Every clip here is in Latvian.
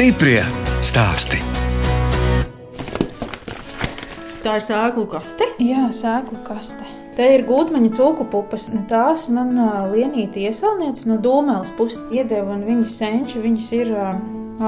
Stiprie stāsti. Tā ir sēklu kaste. Jā, sēklu kaste. Te ir gudmaņa cūku pupas. Tās man lienīti iesaulniecības no dūmēlas puses iedeva, un viņas senči viņas ir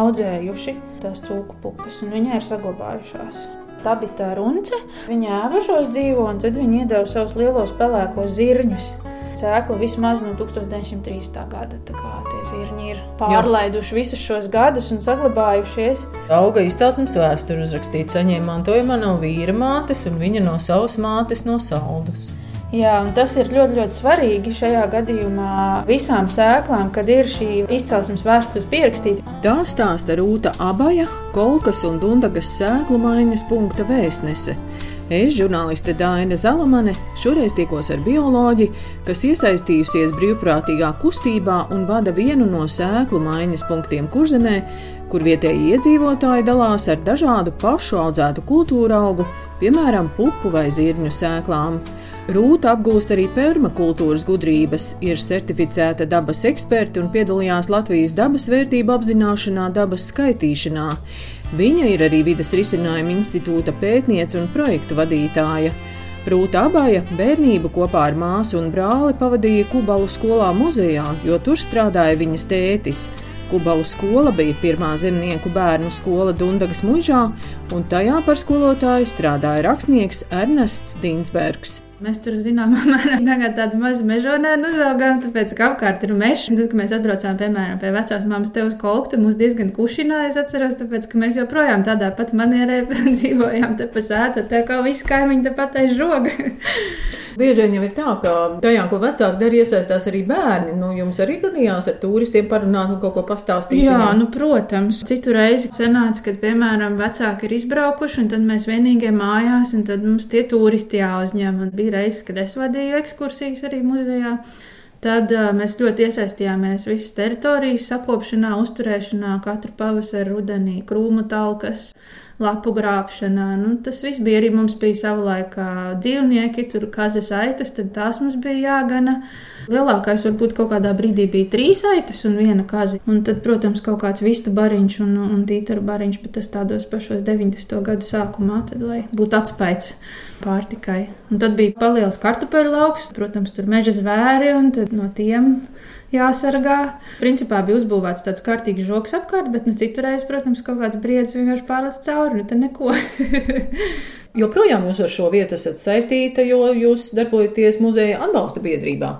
audzējuši tās cūku pupas, un viņai ir saglabājušās. Tā bija tā runce. Viņa ēvažos dzīvo, un tad viņa iedeva savus lielos pelēkos zirņus sēkla vismaz no 1903. gada. Tā kā tie zirņi ir pārlaiduši Jā. visus šos gadus un saglabājušies. Auga izcelsmes vēsture uzrakstīta, saņēma mantojumā no vīra mātes un viņa no savas mātes no saldus. Jā, tas ir ļoti, ļoti svarīgi šajā gadījumā visām sēklām, kad ir šī izcelsmes vēstures pierakstīta. Tā stāsta Rūta Abaja, Kolkas un Dundagas sēklu maiņas punkta vēstnese. Es, žurnāliste Dāna Zalamane, šoreiz tikos ar bioloģi, kas iesaistījusies brīvprātīgā kustībā un vada vienu no sēklu maiņas punktiem kurzemē, kur vietēji iedzīvotāji dalās ar dažādu pašu audzētu kultūra augu, piemēram, pupu vai zirņu sēklām. Rūta apgūst arī permakultūras gudrības, ir certificēta dabas eksperte un piedalījās Latvijas dabas vērtību apzināšanā, dabas skaitīšanā. Viņa ir arī vidas risinājuma institūta pētniece un projektu vadītāja. Rūta Abaja bērnību kopā ar māsu un brāli pavadīja Kubalu skolā muzejā, jo tur strādāja viņas tētis. Kubalu skola bija pirmā zemnieku bērnu skola Dundagas mužā, un tajā par skolotāju strādāja rakstnieks Ernests Dinsbergs. Mēs tur zināmā mērā tagad tādu mazu mežonēnu uzaugām, tāpēc, ka apkārt ir mežs. Tad, kad mēs atbraucām, piemēram, pie vecās mammas te uz kolektu, mums diezgan kušināja, es atceros, tāpēc, ka mēs joprojām tādā pat manierē dzīvojām te pa sētu, tā kā visi kaimiņi te pat aiz žoga. Bieži vien jau ir tā, ka tajā, ko vecāki dara, iesaistās arī bērni. Nu, jums arī gadījās ar turistiem parunāt un kaut ko pastāstīt. Jā, viņam. nu, protams. Citu reizi sanāca, kad, piemēram, vecāki ir izbraukuši, un tad mēs vienīgie mājās, un tad mums tie turisti jāuzņem. Un bija reizes, kad es vadīju ekskursijas arī muzejā. Tad uh, mēs ļoti iesaistījāmies visas teritorijas sakopšanā, uzturēšanā, katru pavasaru, rudenī, krūmu talkas, lapu grābšanā. Nu, tas viss bija arī mums bija savulaik dzīvnieki, tur kazas aitas, tad tās mums bija jāgana. Lielākais varbūt kaut kādā brīdī bija trīs aitas un viena kaza. Un tad, protams, kaut kāds vistu bariņš un, un tītaru bariņš, bet tas tādos pašos 90. gadu sākumā, tad, lai būtu atspējs pārtikai. Un tad bija paliels kartupeļu lauks, protams, tur meža zvēri, un no tiem jāsargā. Principā bija uzbūvēts tāds kārtīgs žoks apkārt, bet nu, citurreiz, protams, kaut kāds briedis vienkārši pārlec cauri, nu tad neko. Joprojām jūs ar šo vietu esat saistīta, jo jūs darbojaties muzeja atbalsta biedrībā.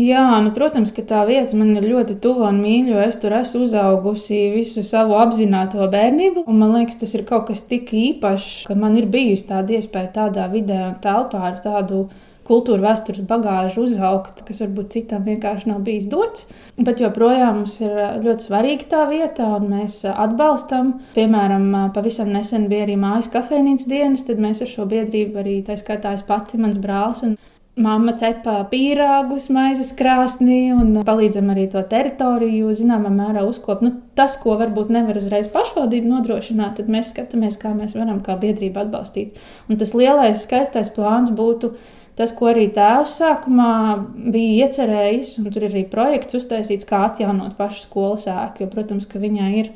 Jā, nu, protams, ka tā vieta man ir ļoti tuva un mīļa, jo es tur esmu uzaugusi visu savu apzināto bērnību. Man liekas, tas ir kaut kas tik īpašs, ka man ir bijusi tāda iespēja tādā vidē un telpā ar tādu kultūra vēstures bagāžu uzaugt, kas varbūt citam vienkārši nav bijis dots. Bet joprojām mums ir ļoti svarīga tā vieta, un mēs atbalstam. Piemēram, pavisam nesen bija arī mājas kafejnīcas dienas, tad mēs ar šo biedrību arī tā skaitā es pati, mans brālis. Māma cepa pīrāgus maizes krāsnī un palīdzam arī to teritoriju, zināmā mērā uzkopt. Nu, tas, ko varbūt nevar uzreiz pašvaldība nodrošināt, tad mēs skatāmies, kā mēs varam kā biedrība atbalstīt. Un tas lielais, skaistais plāns būtu tas, ko arī tēvs sākumā bija iecerējis, un tur ir arī projekts uztaisīts, kā atjaunot pašu skolas ēku, jo, protams, ka viņai ir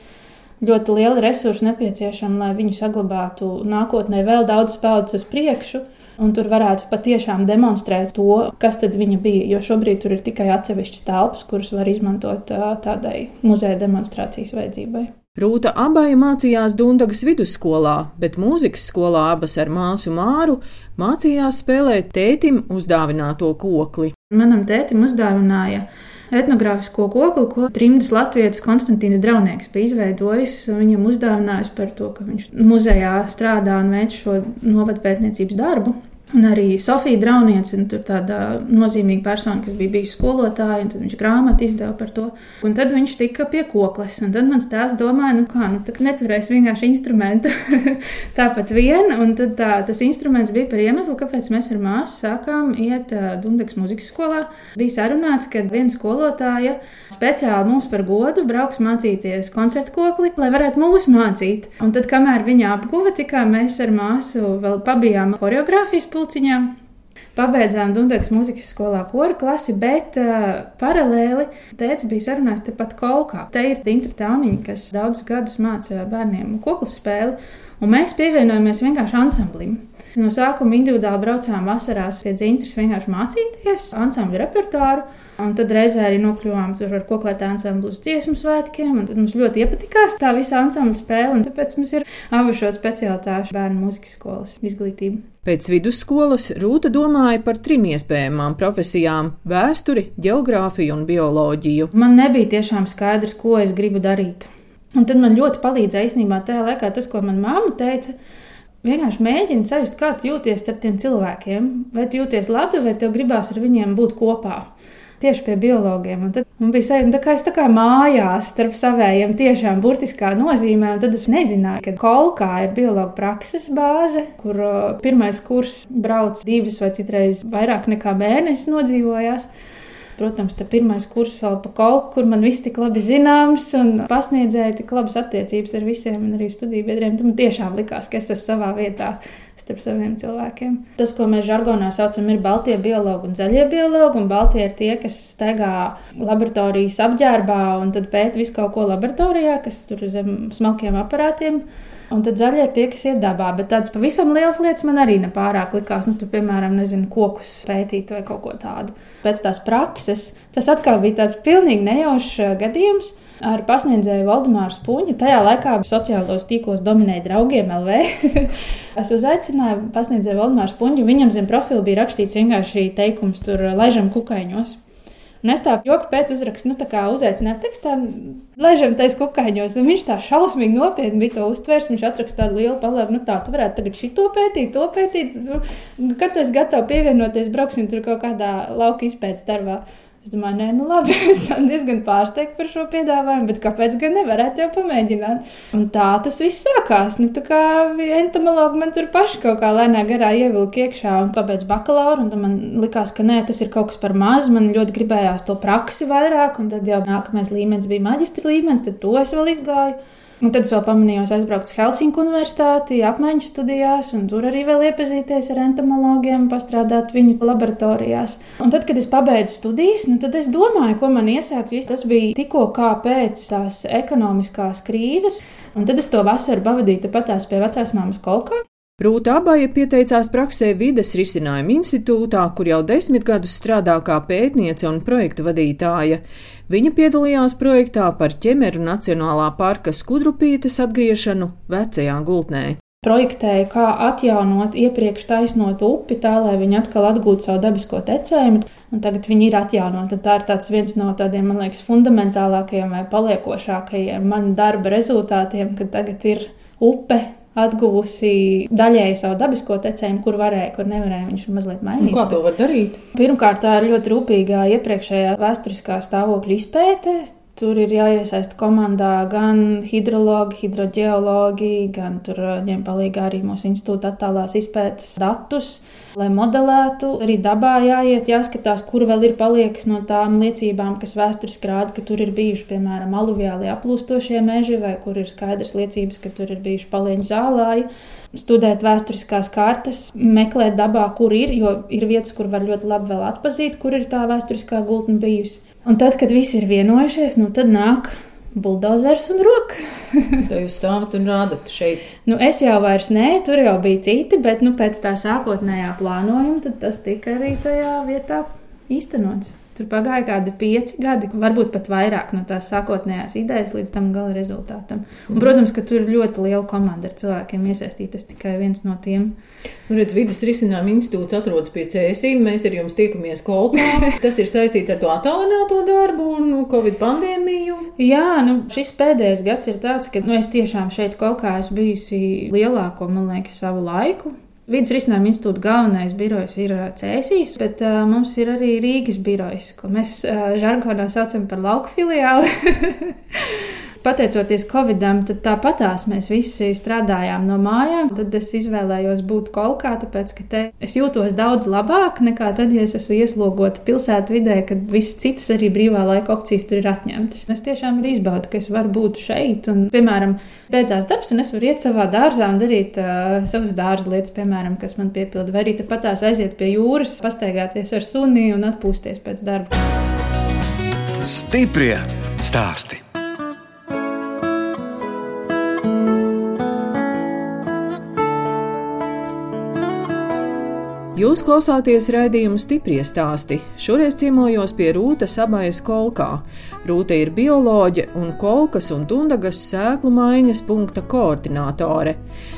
ļoti liela resursa nepieciešama, lai viņu saglabātu nākotnē vēl daudz paudzes uz priekšu. Un tur varētu patiešām demonstrēt to, kas viņa bija. Jo šobrīd tur ir tikai atsevišķas telpas, kuras var izmantot tādai muzeja demonstrācijas vajadzībai. Rūta abai mācījās Dundagas vidusskolā, bet mūzikas skolā abas ar māsu Māru mācījās spēlēt tētim uzdāvināto kokli. Manam tētim uzdāvināja etnogrāfisko kokli, ko trimdas latvietis Konstantīns Draunieks bija izveidojis. Viņam uzdāvinājis par to, ka viņš muzejā strādā un veic šo novadpētniecības darbu. Un arī Sofija Drauniece, tur tāda nozīmīga persona, kas bija bijusi skolotāja, un viņš grāmatu izdeva par to. Un tad viņš tika pie kokles. Un tad mans tēvs domāja, nu kā, nu tā neturēs vienkārši instrumentu tāpat vien. Un tad tā, tas instruments bija par iemeslu, kāpēc mēs ar māsu sākām iet Dundas muzikas skolā. Bija sarunāts, ka viena skolotāja speciāli mums par godu brauks mācīties koncertu kokli, lai varētu mūs mācīt. Un tad, kamēr viņa apguva, tikā mēs ar māsu vēl pabijām choreogrāfijas pulciņā. Pabeidzām Dunkas mūzikas skolā kora klasi, bet uh, paralēli tēvs bija sarunājis tepat Kolkā. Te ir Zintra Tauniņa, kas daudzus gadus māca bērniem koklas spēli, un mēs pievienojamies vienkārši ansamblim. No sākuma individuāli braucām vasarās pie dzintras vienkārši mācīties ansambļu repertuāru. Un tad reizē arī nokļuvām tur ar koklētā ansamblu uz dziesmu svētkiem. Tad mums ļoti iepatikās tā visa ansambļa spēle. Tāpēc mums ir abi šo specialitāšu bērnu mūzikas skolas izglītība. Pēc vidusskolas Rūta domāja par trim iespējamām profesijām - vēsturi, geogrāfiju un bioloģiju. Man nebija tiešām skaidrs, ko es gribu darīt. Un tad man ļoti palīdzēja īstenībā tajā laikā tas, ko man mamma teica vienkārši mēģini sajust, kā tu jūties starp tiem cilvēkiem. Vai tu jūties labi, vai tev gribās ar viņiem būt kopā. Tieši pie biologiem. Un tad man bija sajūta, ka es tā kā mājās starp saviem tiešām burtiskā nozīmē. Tad es nezināju, ka kolkā ir biologa prakses bāze, kur pirmais kurs brauc divas vai citreiz vairāk nekā mēnesis nodzīvojās. Protams, tā pirmais kurs vēl pa kolku, kur man viss tik labi zināms, un pasniedzēja tik labas attiecības ar visiem, un arī studiju biedriem. Tam tiešām likās, ka es esmu savā vietā starp saviem cilvēkiem. Tas, ko mēs žargonā saucam, ir baltie biologi un zaļie biologi. Un baltie ir tie, kas staigā laboratorijas apģērbā un pēta visu kaut ko laboratorijā, kas tur zem smalkiem aparātiem. Un tad zaļie ir tie, kas ir dabā. Bet tādas pavisam lielas lietas man arī nepārāk likās. Nu, tur, piemēram, nezinu, kokus pētīt vai kaut ko tādu. Pēc tās prakses tas atkal bija tāds pilnīgi nejaušs uh, gadījums. Ar pasniedzēju Valdemāru Spunģi. Tajā laikā sociālos tīklos dominēja draugiem LV. es uzaicināju pasniedzēju Valdemāru Spunģi. Viņam zem profila bija rakstīts vienkārši teikums, tur laižam kukaiņos. Un es tā joku pēc uzrakstu, nu, tā kā uzaicināju tekstā, ležam tais kukaiņos, un viņš tā šausmīgi nopietni bija to uztvērs. Viņš atraksta tādu lielu palēku, nu tā, tu varētu tagad šito pētīt, to pētīt. Nu, kad tu esi gatavs pievienoties, brauksim tur kaut kādā lauka izpētes darbā. Es domāju, nē, nu labi, es diezgan pārsteigta par šo piedāvājumu, bet kāpēc gan nevarētu jau pamēģināt? Un tā tas viss sākās. Nu, tā kā entomologi man tur paši kaut kā lēnā garā ievilka iekšā un pabeidz bakalauru, un man likās, ka nē, tas ir kaut kas par maz. Man ļoti gribējās to praksi vairāk, un tad jau nākamais līmenis bija maģistra līmenis, tad to es vēl izgāju. Un tad es vēl pamanīju, aizbraukt uz Helsinku universitāti, apmaiņas studijās, un tur arī vēl iepazīties ar entomologiem, pastrādāt viņu laboratorijās. Un tad, kad es pabeidzu studijas, nu, tad es domāju, ko man iesākt, tas bija tikko pēc tās ekonomiskās krīzes. Un tad es to vasaru pavadīju patās pie vecās māmas kolkā. Rūta abaja pieteicās praksē vides risinājuma institūtā, kur jau desmit gadus strādā kā pētniece un projektu vadītāja. Viņa piedalījās projektā par ķemeru Nacionālā parka skudrupītes atgriešanu vecajā gultnē. Projektēja, kā atjaunot iepriekš taisnotu upi, tā lai viņi atkal atgūtu savu dabisko tecējumu, un tagad viņi ir atjaunoti. Tā ir viens no tādiem, man liekas, fundamentālākajiem vai paliekošākajiem man darba rezultātiem, kad tagad ir upe atguvusi daļēji savu dabisko tecējumu, kur varēja, kur nevarēja. Viņš ir mazliet mainīts. Un kā to var darīt? Pirmkārt, tā ir ļoti rūpīga iepriekšējā vēsturiskā stāvokļa izpēte. Tur ir jāiesaist komandā gan hidrologi, hidroģeologi, gan tur uh, ņem palīdzīgā arī mūsu institūta attālās izpētes datus, lai modelētu. Arī dabā jāiet, jāskatās, kur vēl ir paliekas no tām liecībām, kas vēsturiski rāda, ka tur ir bijuši, piemēram, aluviāli aplūstošie meži, vai kur ir skaidrs liecības, ka tur ir bijuši palieņu zālāji studēt vēsturiskās kartes, meklēt dabā, kur ir, jo ir vietas, kur var ļoti labi atpazīt, kur ir tā vēsturiskā gultne bijusi. Un tad, kad visi ir vienojušies, nu tad nāk buldozers un roka. Tad jūs stāvat un rādat šeit. Nu, es jau vairs nē, tur jau bija citi, bet nu, pēc tā sākotnējā plānojuma tas tika arī tajā vietā īstenots. Tur pagāja kādi pieci gadi, varbūt pat vairāk no tās sākotnējās idejas līdz tam gala rezultātam. Un, protams, ka tur ir ļoti liela komanda ar cilvēkiem iesaistīta. Tas tikai viens no tiem. Nu, redz, vidas risinājuma institūts atrodas pie CSIM. Mēs ar jums tiekamies Kolkā. Tas ir saistīts ar to attālināto darbu un Covid pandēmiju. Jā, nu, šis pēdējais gads ir tāds, ka nu, es tiešām šeit Kolkā esmu bijusi lielāko, man liekas, savu laiku. Vides risinājuma institūta galvenais birojs ir Cēsīs, bet uh, mums ir arī Rīgas birojs, ko mēs uh, žargonā saucam par lauku filiāli. Pateicoties Covidam, tad tāpatās mēs visi strādājām no mājām. Tad es izvēlējos būt kolkā, tāpēc ka te es jūtos daudz labāk nekā tad, ja es esmu ieslogota pilsētvidē, kad visas citas arī brīvā laika opcijas tur ir atņemtas. Es tiešām arī izbaudu, ka es varu būt šeit. Un, piemēram, beidzās darbs, un es varu iet savā dārzā un darīt uh, savas dārza lietas, piemēram, kas man piepilda. Vai arī tāpatās aiziet pie jūras, pastaigāties ar suni un atpūsties pēc darba. Stiprie stāsti! Jūs klausāties raidījuma stipri stāstī. Šoreiz ciemojos pie Rūta Sabajas kolkā. Rūta ir bioloģe un kolkas un dundagas sēklu maiņas punkta koordinātore.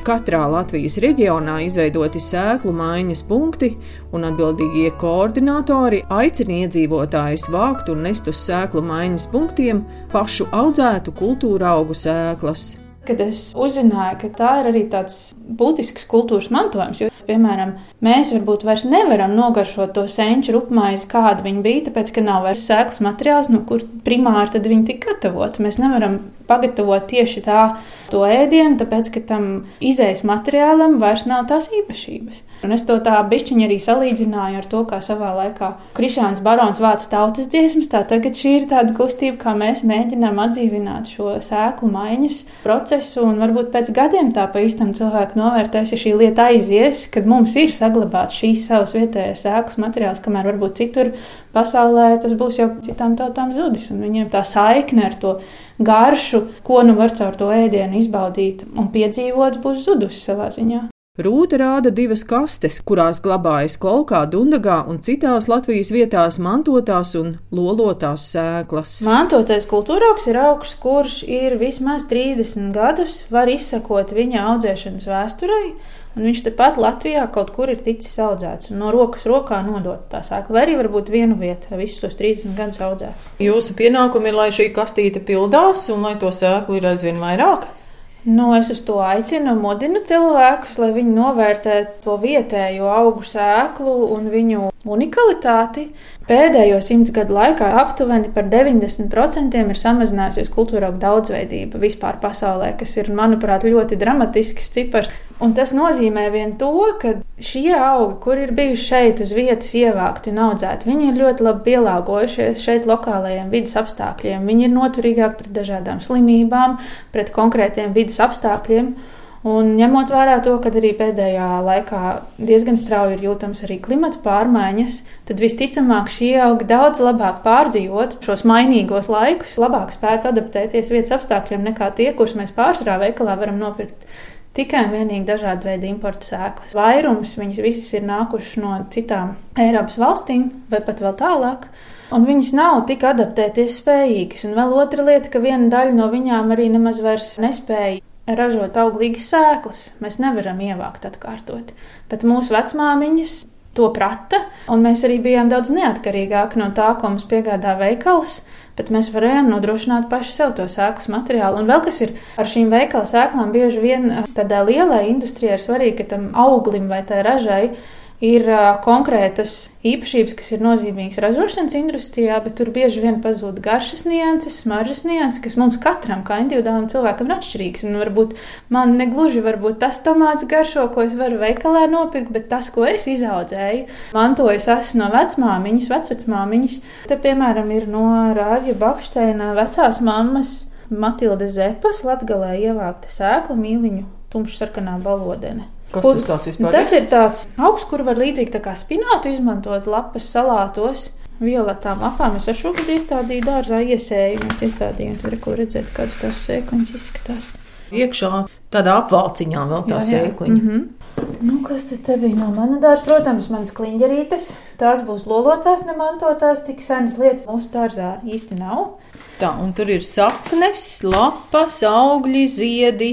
Katrā Latvijas reģionā izveidoti sēklu maiņas punkti, un atbildīgie koordinātori aicina iedzīvotājus vākt un nest uz sēklu maiņas punktiem pašu audzētu kultūra augu sēklas. Kad es uzzināju, ka tā ir arī tāds būtisks kultūras mantojums, jo, piemēram, mēs varbūt vairs nevaram nogaršot to senču rupmaizi, kāda viņa bija, tāpēc, ka nav vairs sēklas materiāls, no kur primāri tad viņi tika gatavoti. Mēs nevaram pagatavot tieši tā to ēdienu, tāpēc, ka tam izējas materiālam vairs nav tās īpašības. Un es to tā bišķiņi arī salīdzināju ar to, kā savā laikā Krišāns Barons vāca tautas dziesmas, tā tagad šī ir tāda kustība, kā mēs mēģinām atdzīvināt šo sēklu maiņas procesu, un varbūt pēc gadiem tā pa īstam cilvēku novērtēs, ja šī lieta aizies, kad mums ir saglabāts šīs savas vietējās sēklas materiāls, kamēr varbūt citur pasaulē tas būs jau citām tautām zudis, viņiem tā saikne ar to garšu, ko nu var caur to ēdienu izbaudīt un piedzīvot, būs zudusi savā ziņā. Rūta rāda divas kastes, kurās glabājas kolkā, dundagā un citās Latvijas vietās mantotās un lolotās sēklas. Mantotais kultūraugs ir augs, kurš ir vismaz 30 gadus, var izsekot viņa audzēšanas vēsturei, un viņš tepat Latvijā kaut kur ir ticis audzēts un no rokas rokā nodot tā sēkla, vai arī varbūt vienu vietu, visus tos 30 gadus audzēts. Jūsu pienākumi ir, lai šī kastīte pildās un lai to sēklu ir aizvien vairāk? Nu, es uz to aicinu, mudinu cilvēkus, lai viņi novērtē to vietējo augu sēklu un viņu unikalitāti. Pēdējo simts gadu laikā aptuveni par 90% ir samazinājusies kultūra auga daudzveidība vispār pasaulē, kas ir, manuprāt, ļoti dramatisks cipars. Un tas nozīmē vien to, ka šie augi, kur ir bijuši šeit uz vietas ievākti un audzēti, viņi ir ļoti labi pielāgojušies šeit lokālajiem vidas apstākļiem. Viņi ir noturīgāki pret dažādām slimībām, pret konkrētiem vidas apstākļiem. Un ņemot vērā to, ka arī pēdējā laikā diezgan strauji ir jūtams arī klimata pārmaiņas, tad visticamāk šie augi daudz labāk pārdzīvot šos mainīgos laikus, labāk spētu adaptēties vietas apstākļiem nekā tie, kurus mēs pārsvarā veikalā varam nopirkt tikai un vienīgi dažādu veidu importu sēklas. Vairums viņas visas ir nākušas no citām Eiropas valstīm vai pat vēl tālāk. Un viņas nav tik adaptēties spējīgas. Un vēl otra lieta, ka viena daļa no viņām arī nemaz vairs nespēja ražot auglīgas sēklas. Mēs nevaram ievākt atkārtot. Bet mūsu vecmāmiņas to prata, un mēs arī bijām daudz neatkarīgāki no tā, ko mums piegādā veikals. Bet mēs varējām nodrošināt paši sev to sēklas materiālu. Un vēl kas ir ar šīm veikala sēklām, bieži vien tādā lielā industrijā ir svarīgi, ka tam auglim vai tai ražai ir konkrētas īpašības, kas ir nozīmīgas ražošanas industrijā, bet tur bieži vien pazūd garšas nianses, smaržas nianses, kas mums katram, kā individuālam cilvēkam, ir atšķirīgs. Un varbūt man negluži varbūt tas tomāts garšo, ko es varu veikalā nopirkt, bet tas, ko es izaudzēju, mantojas esmu no vecmāmiņas, vecvecmāmiņas. Te, piemēram, ir no Rāvja Bakšteina vecās mammas Matilde Zepas latgalē ievākta sēkla mīliņu tumšsarkanā balodene. Kas tas tāds vispār tas ir? Tas ir tāds augs, kur var līdzīgi kā spinātu izmantot lapas salātos. Violetām lapām es šogad iestādīju dārzā iesēju, mēs iestādījām, tur ko redzēt, kādas tās sēkliņas izskatās. Iekšā tādā apvalciņā vēl tā sēkliņa. Mm -hmm. Nu, kas tad bija no mana dārza? Protams, manas kliņģerītes. Tās būs lolotās, nemantotās, tik senas lietas mūsu dārzā īsti nav. Tā, un tur ir saknes, lapas, augļi, ziedi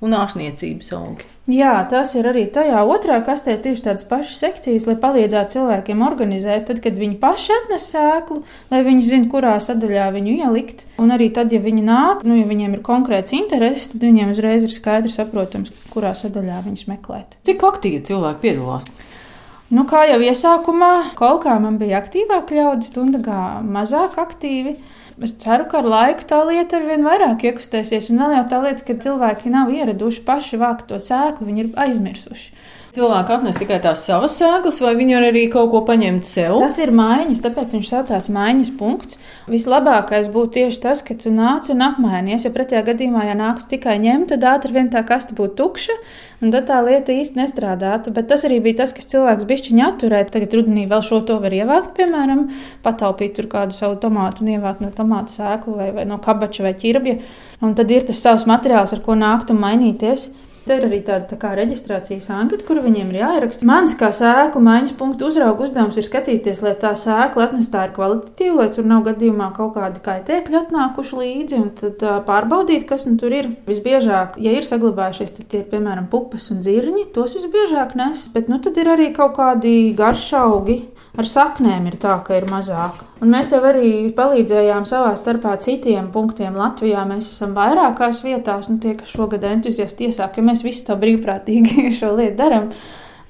un ārstniecības augi. Jā, tas ir arī tajā otrā kastē tieši tādas pašas sekcijas, lai palīdzētu cilvēkiem organizēt, tad, kad viņi paši atnes sēklu, lai viņi zinātu, kurā sadaļā viņu ielikt. Un arī tad, ja viņi nāk, nu, ja viņiem ir konkrēts intereses, tad viņiem uzreiz ir skaidrs, saprotams, kurā sadaļā viņus meklēt. Cik aktīvi cilvēki piedalās? Nu, kā jau iesākumā, kolkā man bija aktīvāk ļaudis, tundagā mazāk aktīvi. Es ceru, ka ar laiku tā lieta ar vien vairāk iekustēsies. Un vēl jau tā lieta, ka cilvēki nav ieraduši paši vākt to sēklu, viņi ir aizmirsuši. Cilvēki atnes tikai tās savas sēklas, vai viņi arī kaut ko paņemt sev? Tas ir maiņas, tāpēc viņš saucās maiņas punkts. Vislabākais būtu tieši tas, ka tu nāc un apmainies, jo pretējā gadījumā, ja nāktu tikai ņemt, tad ātri vien tā kasta būtu tukša, un tad tā lieta īsti nestrādātu. Bet tas arī bija tas, kas cilvēks bišķiņā atturēja. Tagad rudenī vēl šo to var ievākt, piemēram, pataupīt tur kādu savu tomātu un ievākt no tomātu sēklu vai, vai no kabača vai ķirbja. Un tad ir tas savs materiāls, ar ko nākt un mainīties. Te ir arī tāda tā kā reģistrācijas anketa, kur viņiem ir jāieraksta. Mans kā sēklu maiņas punktu uzrauga uzdevums ir skatīties, lai tā sēkla atnestā ir kvalitatīva, lai tur nav gadījumā kaut kādi kaitēkļi atnākuši līdzi, un tad uh, pārbaudīt, kas nu tur ir. Visbiežāk, ja ir saglabājušies, tad tie ir piemēram pupas un zirņi, tos visbiežāk nes, bet nu tad ir arī kaut kādi garšaugi ar saknēm ir tā, ka ir mazāk. Un mēs jau arī palīdzējām savā starpā citiem punktiem Latvijā. Mēs esam vairākās vietās, nu, tie, kas šogad entuziasti iesāk, jo mēs visi tā brīvprātīgi šo lietu darām.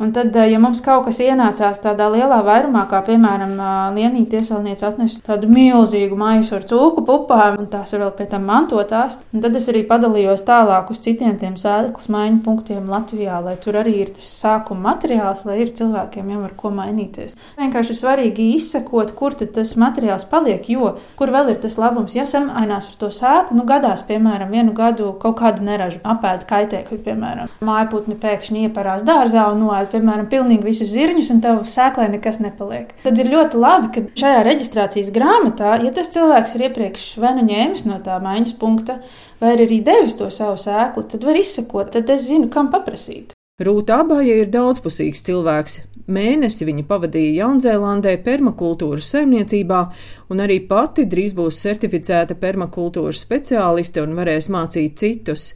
Un tad, eh, ja mums kaut kas ienācās tādā lielā vairumā, kā piemēram eh, Lienīte iesaulniece atnesa tādu milzīgu maisu ar cūku pupām, un tās ir vēl pie tam mantotās, tad es arī padalījos tālāk uz citiem tiem sēklas maiņu punktiem Latvijā, lai tur arī ir tas sākuma materiāls, lai ir cilvēkiem jau ar ko mainīties. Vienkārši ir svarīgi izsekot, kur tas materiāls paliek, jo kur vēl ir tas labums, ja samainās ar to sēklu, nu gadās, piemēram, vienu gadu kaut kādu neražu apēdu kaitēkļu, piemēram, mājputni pēkšņi ieparās dārzā un noēd piemēram, pilnīgi visus zirņus, un tev sēklē nekas nepaliek. Tad ir ļoti labi, ka šajā reģistrācijas grāmatā, ja tas cilvēks ir iepriekš vai nu ņēmis no tā maiņas punkta, vai arī devis to savu sēklu, tad var izsekot, tad es zinu, kam paprasīt. Rūta Abāja ir daudzpusīgs cilvēks. Mēnesi viņa pavadīja Jaunzēlandē permakultūras saimniecībā, un arī pati drīz būs certificēta permakultūras speciāliste un varēs mācīt citus.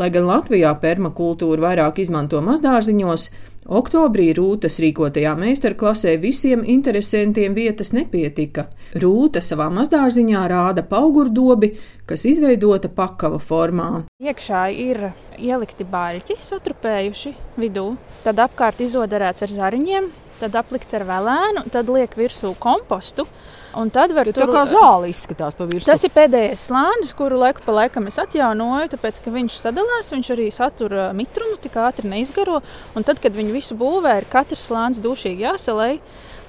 Lai gan Latvijā permakultūru vairāk izmanto mazdārziņos, Oktobrī Rūtas rīkotajā meistarklasē visiem interesantiem vietas nepietika. Rūta savā mazdārziņā rāda paugurdobi, kas izveidota pakava formā. Iekšā ir ielikti baļķi, satrupējuši vidū, tad apkārt izodarēts ar zariņiem, tad aplikts ar velēnu, tad liek virsū kompostu. Un tad var tur kā zāle izskatās pa virsmu. Tas ir pēdējais slānis, kuru laiku pa laikam es atjaunoju, tāpēc ka viņš sadalās, viņš arī satura mitrumu, tik ātri neizgaro. Un tad, kad viņu visu būvē, ir katrs slānis dušīgi jāsalēj,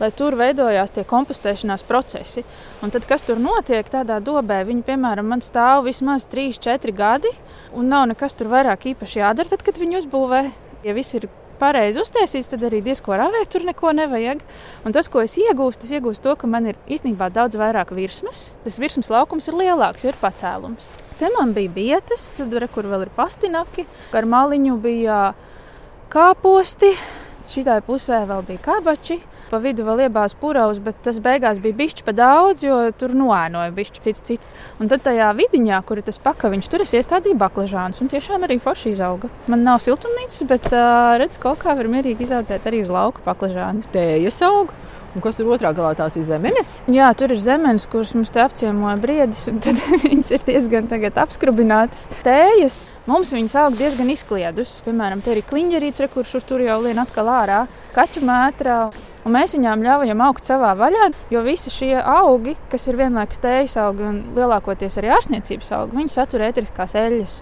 lai tur veidojās tie kompostēšanās procesi. Un tad, kas tur notiek tādā dobē, viņi, piemēram, man stāv vismaz 3-4 gadi, un nav nekas tur vairāk īpaši jādara, tad, kad viņi uzbūvē. Ja viss ir pareizi uztaisīts, tad arī diezko ravēt tur neko nevajag. Un tas, ko es iegūstu, es iegūstu to, ka man ir īstenībā daudz vairāk virsmas. Tas virsmas laukums ir lielāks, jo ir pacēlums. Te man bija vietas, tad re, kur vēl ir pastinaki, ar maliņu bija kāposti, šitai pusē vēl bija kabači pa vidu vēl iebāz puravus, bet tas beigās bija bišķi pa daudz, jo tur noēnoja bišķi cits cits. Un tad tajā vidiņā, kur ir tas pakaviņš, tur es iestādīju baklažānus, un tiešām arī forši izauga. Man nav siltumnīcas, bet uh, redz, kaut kā var mierīgi izaudzēt arī uz lauka baklažānus. Tējas auga. Un kas tur otrā galā tās ir zemenes? Jā, tur ir zemenes, kuras mums te apciemoja briedis, un viņas ir diezgan apskrubinātas. Tējas mums viņas aug diezgan izkliedus. Piemēram, te ir kliņģerīts, kurš tur jau lien atkal ārā, kaķu mētrā. Un mēs viņām ļaujam augt savā vaļā, jo visi šie augi, kas ir vienlaikus tējas augi un lielākoties arī ārstniecības augi, viņi satur ētriskās eļļas.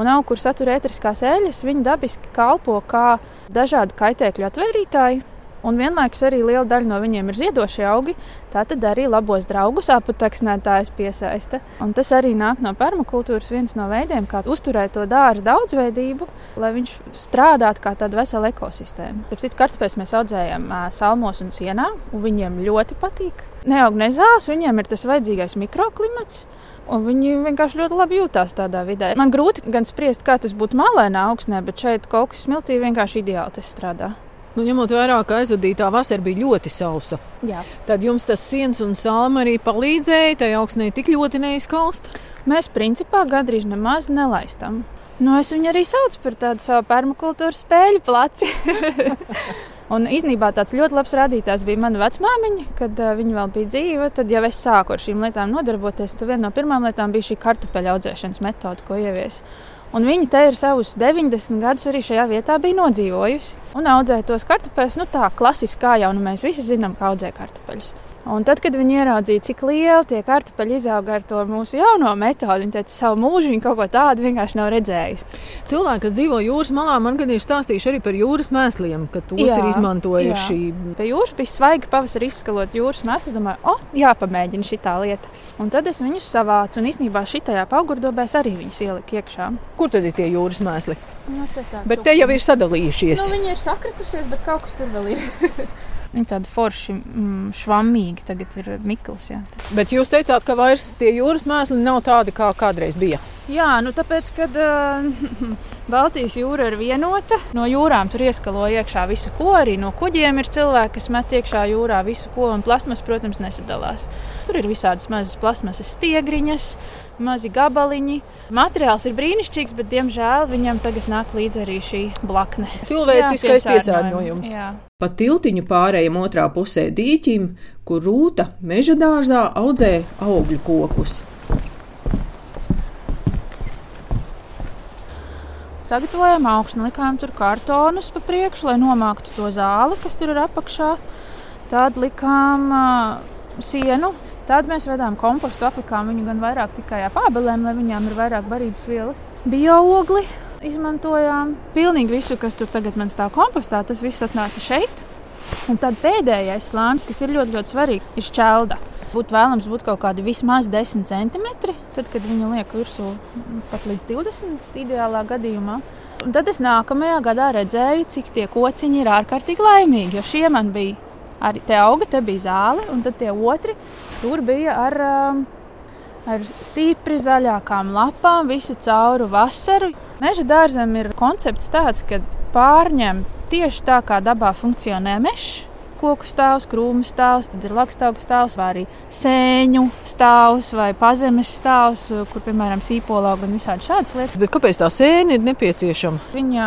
Un augi, kur satur ētriskās eļļas, viņi dabiski kalpo kā dažādu kaitēkļu atvērītāji un vienlaikus arī liela daļa no viņiem ir ziedošie augi. Tā tad arī labos draugus aputeksnētājs piesaista. Un tas arī nāk no permakultūras viens no veidiem, kā uzturēt to dārza daudzveidību, lai viņš strādātu kā tāda vesela ekosistēma. Tāpēc kartupeļus mēs audzējam salmos un sienā, un viņiem ļoti patīk. Neaug nezāles, viņiem ir tas vajadzīgais mikroklimats. Un viņi vienkārši ļoti labi jutās tādā vidē. Man grūti gan spriest, kā tas būtu malēnā augsnē, bet šeit kaut kas smiltī vienkārši ideāli strādā. Nu, ņemot vērā, ka aizvadītā vasara bija ļoti sausa, Jā. tad jums tas sienas un sāla arī palīdzēja tai augsnē tik ļoti neizkaust. Mēs principā gandrīz nemaz nelaistam. Nu, es viņu arī saucu par tādu savu permakultūras spēļu placi. Un īstenībā tāds ļoti labs rādītājs bija mana vecmāmiņa, kad uh, viņa vēl bija dzīva. Tad, ja es sāku ar šīm lietām nodarboties, tad viena no pirmām lietām bija šī kartupeļu audzēšanas metode, ko ievies. Un viņa te ir savus 90 gadus arī šajā vietā bija nodzīvojusi. Un audzēja tos kartupeļus, nu tā klasiski kā jau nu, mēs visi zinām, kā audzē kartupeļus. Un tad, kad viņi ieraudzīja, cik liela tie kartupeļi izauga ar to mūsu jauno metodi, viņi teica, savu mūžu viņi kaut ko tādu vienkārši nav redzējuši. Cilvēki, kas dzīvo jūras malā, man gan ir stāstījuši arī par jūras mēsliem, ka tos jā, ir izmantojuši. Jā. Pie jūras bija svaigi pavasarī izskalot jūras mēslus. Domāju, o, oh, jāpamēģina šī lieta. Un tad es viņus savācu, un īstenībā šitajā augurdobēs arī viņus ieliku iekšā. Kur tad ir tie jūras mēsli? Nu, te tā, bet te jau ir sadalījušies. Nu, viņi ir sakritusies, bet kaut kas tur vēl ir. Viņa tāda forši mm, švammīga, tagad ir Mikls. Jā. Bet jūs teicāt, ka vairs tie jūras mēsli nav tādi, kā kādreiz bija. Jā, nu tāpēc, kad uh, Baltijas jūra ir vienota, no jūrām tur ieskalo iekšā visu ko. Arī no kuģiem ir cilvēki, kas met iekšā jūrā visu ko, un plasmas, protams, nesadalās. Tur ir visādas mazas plasmasas stiegriņas, mazi gabaliņi. Materiāls ir brīnišķīgs, bet, diemžēl, viņam tagad nāk līdzi arī šī blakne. Cilvēciskais piesārņojums. Jā. Pa tiltiņu pārējiem otrā pusē dīķim, kur rūta meža dārzā audzē augļu kokus. Sagatavojām augstu, likām tur kartonus pa priekšu, lai nomāktu to zāli, kas tur ir apakšā. Tad likām uh, sienu Tad mēs vedām kompostu, aplikām viņu gan vairāk tikai ar pābelēm, lai viņām ir vairāk barības vielas. Bioogli izmantojām. Pilnīgi visu, kas tur tagad man stāv kompostā, tas viss atnāca šeit. Un tad pēdējais slānis, kas ir ļoti, ļoti svarīgs, ir šķelda. Būtu vēlams būt kaut kādi vismaz 10 centimetri, tad, kad viņu liek virsū pat līdz 20 ideālā gadījumā. Un tad es nākamajā gadā redzēju, cik tie kociņi ir ārkārtīgi laimīgi, jo šie man bija arī te auga, te bija zāle, un tad tie otri tur bija ar, um, ar stipri zaļākām lapām, visu cauru vasaru. Meža dārzam ir koncepts tāds, ka pārņem tieši tā, kā dabā funkcionē mežs. Koku stāvs, krūmu stāvs, tad ir lakstaugu stāvs, vai arī sēņu stāvs, vai pazemes stāvs, kur, piemēram, sīpolauga un visādi šādas lietas. Bet kāpēc tā sēne ir nepieciešama? Viņa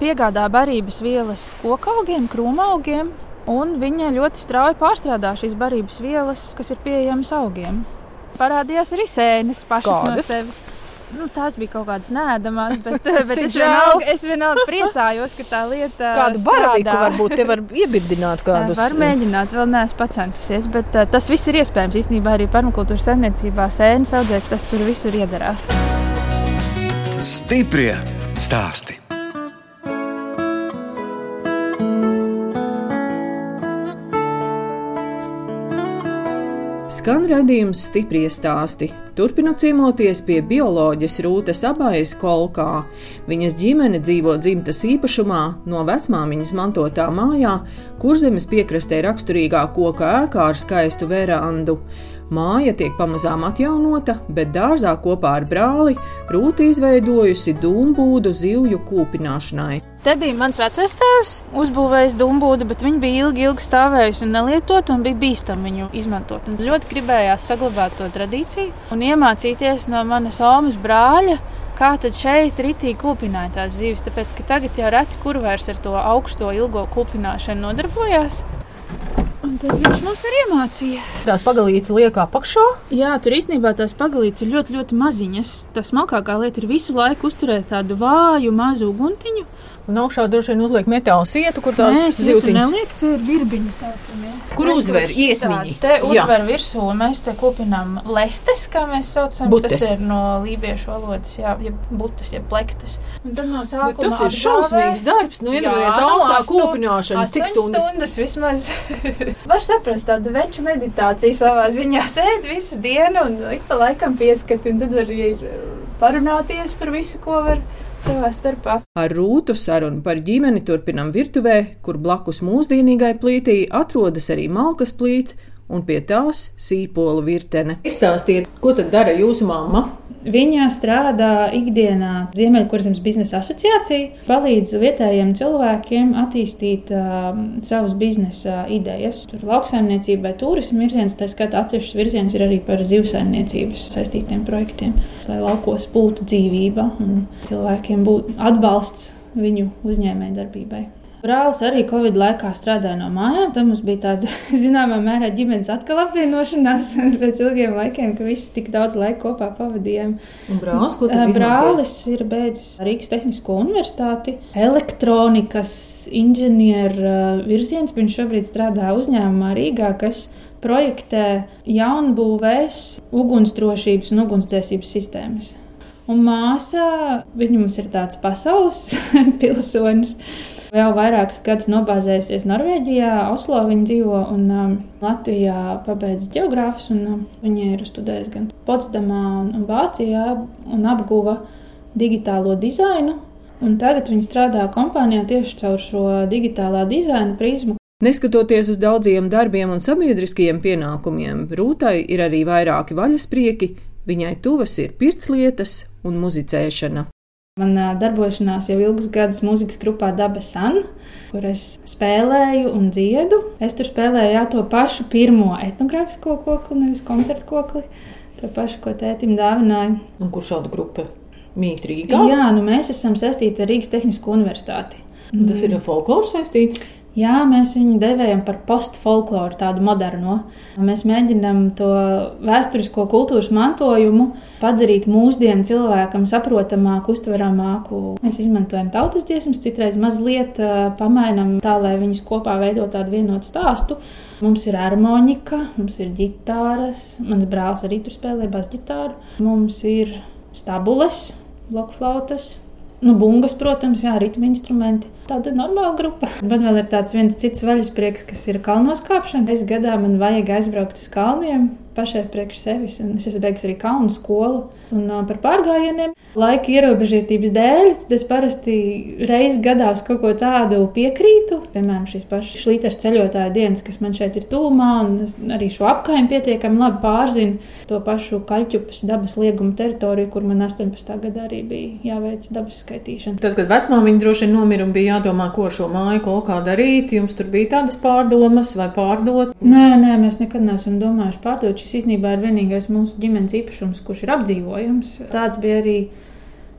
piegādā barības vielas kokaugiem, krūmaugiem, Un viņa ļoti strauji pārstrādā šīs barības vielas, kas ir pieejamas augiem. Parādījās arī sēnes pašas Kādas? no sevis. Nu, tās bija kaut kādas nēdamas, bet, bet es, vienalga, es vienalga priecājos, ka tā lieta. Kādu baraviku varbūt te var iebirdināt kādus? Var mēģināt, vēl neesmu pacentusies, bet uh, tas viss ir iespējams. Īstenībā arī permakultūras saimniecībā sēnes audzēt, tas tur visur iedarās. Stiprie stāsti! Skan redzējums stipri stāsti. Turpinot ciemoties pie bioloģijas Rūtas abājas kolkā. Viņas ģimene dzīvo dzimtas īpašumā, no vecmāmiņas mantotā mājā, kurzemes piekrastē raksturīgā koka ēkā ar skaistu verandu. Māja tiek pamazām atjaunota, bet dārzā kopā ar brāli Rūta izveidojusi dūmbūdu zivju kūpināšanai. Te bija mans vecais tēvs, uzbūvējis dūmbūdu, bet viņa bija ilgi, ilgi stāvējusi un nelietota, un bija bīstami viņu izmantot. Un ļoti gribējās saglabāt to tradīciju un iemācīties no manas omas brāļa. Kā tad šeit ritīgi kūpināja tās zivis? Tāpēc, ka tagad jau reti kur vairs ar to augsto, ilgo kūpināšanu nodarbojās. Un tad viņš mums arī iemācīja. Tās pagalītes liek apakšā? Jā, tur īstenībā tās pagalītes ir ļoti, ļoti maziņas. Tas smalkākā lieta ir visu laiku uzturēt tādu vāju, mazu uguntiņu. Un augšā droši vien uzliek metāla sietu, kur tās zivtiņas. Neliek, te ir dirbiņi saucamie. Kur uzver iesmiņi? Te uzver virsū, mēs te kopinām lestes, kā mēs saucam. Butes. Tas ir no lībiešu valodas, jā, ja butas, ja plekstes. Un tad no sākuma. Bet tas ir šausmīgs darbs, nu iedomājies augstā kūpināšana, cik stundas? stundas vismaz. Var saprast tādu veču meditāciju savā ziņā. Sēd visu dienu un ik pa laikam pieskati, un tad var arī parunāties par visu, ko var savā starpā. Ar rūtu sarunu par ģimeni turpinam virtuvē, kur blakus mūsdienīgai plītī atrodas arī malkas plīts un pie tās sīpola virtene. Izstāstiet, ko tad dara jūsu mamma? Viņa strādā ikdienā Ziemeļkurzemes biznesa asociācijā, palīdz vietējiem cilvēkiem attīstīt uh, savus biznesa idejas. Tur lauksaimniecībai, turismu virziens, tā skaitā atsevišķs virziens ir arī par zivsaimniecības saistītiem projektiem, lai laukos būtu dzīvība un cilvēkiem būtu atbalsts viņu uzņēmējdarbībai. Brālis arī Covid laikā strādāja no mājām. Tad mums bija tāda zināmā mērā ģimenes atkal apvienošanās pēc ilgiem laikiem, ka visi tik daudz laika kopā pavadījām. Brālis, tad Brālis ir beidzis Rīgas Tehnisko universitāti, elektronikas inženieru virziens. Viņš šobrīd strādā uzņēmumā Rīgā, kas projektē jaunbūvēs ugunsdrošības un ugunsdzēsības sistēmas. Un māsā, viņa mums ir tāds pasaules pilsonis. Jau vairākus gadus nobāzējusies Norvēģijā, Oslo viņa dzīvo un um, Latvijā pabeidz geogrāfus. Um, viņa ir studējusi gan Potsdamā, un Vācijā un apguva digitālo dizainu. Un tagad viņa strādā kompānijā tieši caur šo digitālā dizaina prizmu. Neskatoties uz daudziem darbiem un sabiedriskajiem pienākumiem, Rūtai ir arī vairāki vaļasprieki. Viņai tuvas ir pirtslietas un muzicēšana. Man darbošanās jau ilgus gadus mūzikas grupā Daba San, kur es spēlēju un dziedu. Es tur spēlēju jā, to pašu pirmo etnogrāfisko kokli, nevis koncertu kokli. To pašu, ko tētim dāvināja. Un kur šāda grupa mīt Rīgā? Jā, nu mēs esam saistīti ar Rīgas Tehnisko universitāti. Tas ir ar folkloru saistīts? Jā, mēs viņu devējam par postfolkloru, tādu modernu. Mēs mēģinām to vēsturisko kultūras mantojumu padarīt mūsdienu cilvēkam saprotamāku, uztveramāku. Mēs izmantojam tautas dziesmas, citreiz mazliet pamainām tā, lai viņas kopā veido tādu vienotu stāstu. Mums ir harmonika, mums ir ģitāras, mans brālis arī tur spēlē basģitāru, mums ir stabules, blokflautas, nu, bungas, protams, jā, ritmu instrumenti tāda normāla grupa. Man vēl ir tāds viens cits vaļasprieks, kas ir kalnos kāpšana. Es gadā man vajag aizbraukt uz kalniem pašai priekš sevis. Un es esmu beigus arī kalnu skolu. Un uh, par pārgājieniem laika ierobežotības dēļ es parasti reizes gadā uz kaut ko tādu piekrītu. Piemēram, šīs pašas šlīteres ceļotāja dienas, kas man šeit ir tūmā, un arī šo apkaimi pietiekami labi pārzinu. To pašu kaļķupas dabas lieguma teritoriju, kur man 18. gadā arī bija jāveic dabas skaitīšana. Tad, kad vecmāmiņa droši vien nomira un bija jādomā, ko ar šo māju kolkā darīt, jums tur bija tādas pārdomas vai pārdot? Nē, nē, mēs nekad neesam domājuši pārdot šis īstenībā ir vienīgais mūsu ģimenes īpašums, kurš ir apdzīvojams. Tāds bija arī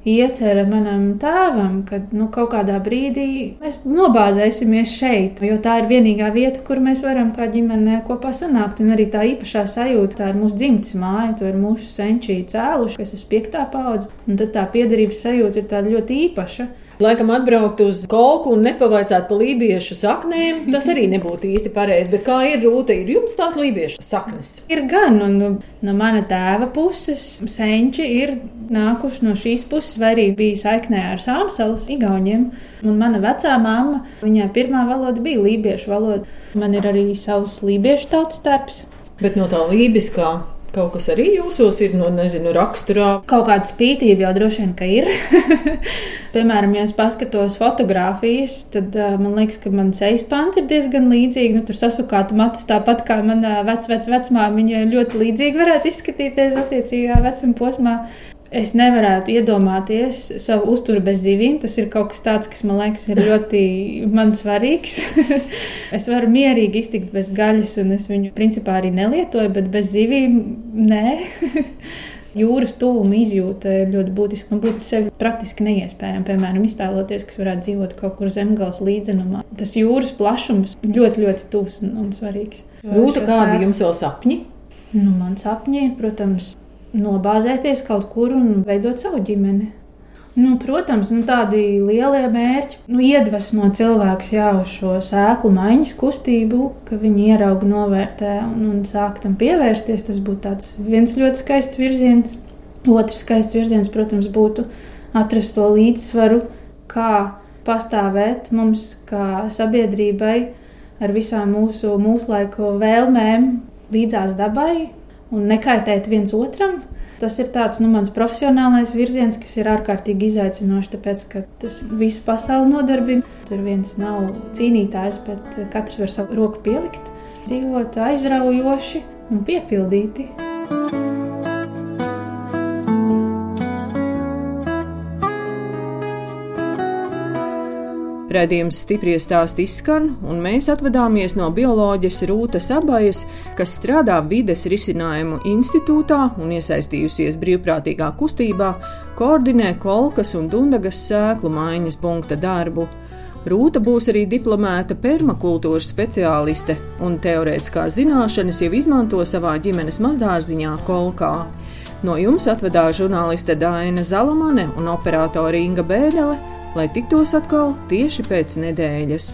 iecerē manam tēvam, ka nu, kaut kādā brīdī mēs nobāzēsimies šeit, jo tā ir vienīgā vieta, kur mēs varam kā ģimene kopā sanākt. Un arī tā īpašā sajūta, tā ir mūsu dzimtes māja, to ir mūsu senčī cēluši, kas ir piektā paudze. Un tad tā piederības sajūta ir ļoti īpaša. Laikam atbraukt uz kolku un nepavaicāt par lībiešu saknēm, tas arī nebūtu īsti pareizi. Bet kā ir rūta, ir jums tās lībiešu saknes? Ir gan, un nu, no mana tēva puses senči ir nākuši no šīs puses, vai arī bija saiknē ar Sāmsalas igauniem. Un mana vecā mamma, viņai pirmā valoda bija lībiešu valoda. Man ir arī savs lībiešu tautas darbs. Bet no tā lībiskā Kaut kas arī jūsos ir no, nezinu, raksturā. Kaut kāda spītība jau droši vien, ir. Piemēram, ja es paskatos fotogrāfijas, tad uh, man liekas, ka man sejas panti ir diezgan līdzīgi. Nu, tur sasukāta matus tāpat kā manā vec, vec. Viņa ļoti līdzīgi varētu izskatīties attiecīgā vecuma posmā es nevarētu iedomāties savu uzturu bez zivīm. Tas ir kaut kas tāds, kas man liekas, ir ļoti man svarīgs. es varu mierīgi iztikt bez gaļas, un es viņu principā arī nelietoju, bet bez zivīm nē. Jūras tuvuma izjūta ir ļoti būtiska. Man būtu sevi praktiski neiespējami, piemēram, iztēloties, kas varētu dzīvot kaut kur zemgājas līdzenumā. Tas jūras plašums ļoti, ļoti tuvs un, un svarīgs. Rūta, kādi jums vēl sapņi? Nu, man sapņi ir, protams, nobāzēties kaut kur un veidot savu ģimeni. Nu, protams, nu, tādi lielie mērķi nu, iedvesmo cilvēkus jau uz šo sēklu maiņas kustību, ka viņi ierauga, novērtē un, un sāk tam pievērsties. Tas būtu viens ļoti skaists virziens. Otrs skaists virziens, protams, būtu atrast to līdzsvaru, kā pastāvēt mums, kā sabiedrībai, ar visām mūsu mūslaiku vēlmēm līdzās dabai, un nekaitēt viens otram. Tas ir tāds nu, mans profesionālais virziens, kas ir ārkārtīgi izaicinošs, tāpēc ka tas visu pasauli nodarbina. Tur viens nav cīnītājs, bet katrs var savu roku pielikt, dzīvot aizraujoši un piepildīti. Radījums stipri stāsti izskan, un mēs atvadāmies no bioloģijas Rūtas abajas, kas strādā vides risinājumu institūtā un iesaistījusies brīvprātīgā kustībā, koordinē kolkas un dundagas sēklu maiņas punkta darbu. Rūta būs arī diplomēta permakultūras speciāliste un teorētiskās zināšanas jau izmanto savā ģimenes mazdārziņā Kolkā. No jums atvedās žurnāliste Dāna Zalamane un operātore Inga Bēdelē, lai tiktos atkal tieši pēc nedēļas.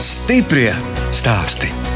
Stiprie stāsti.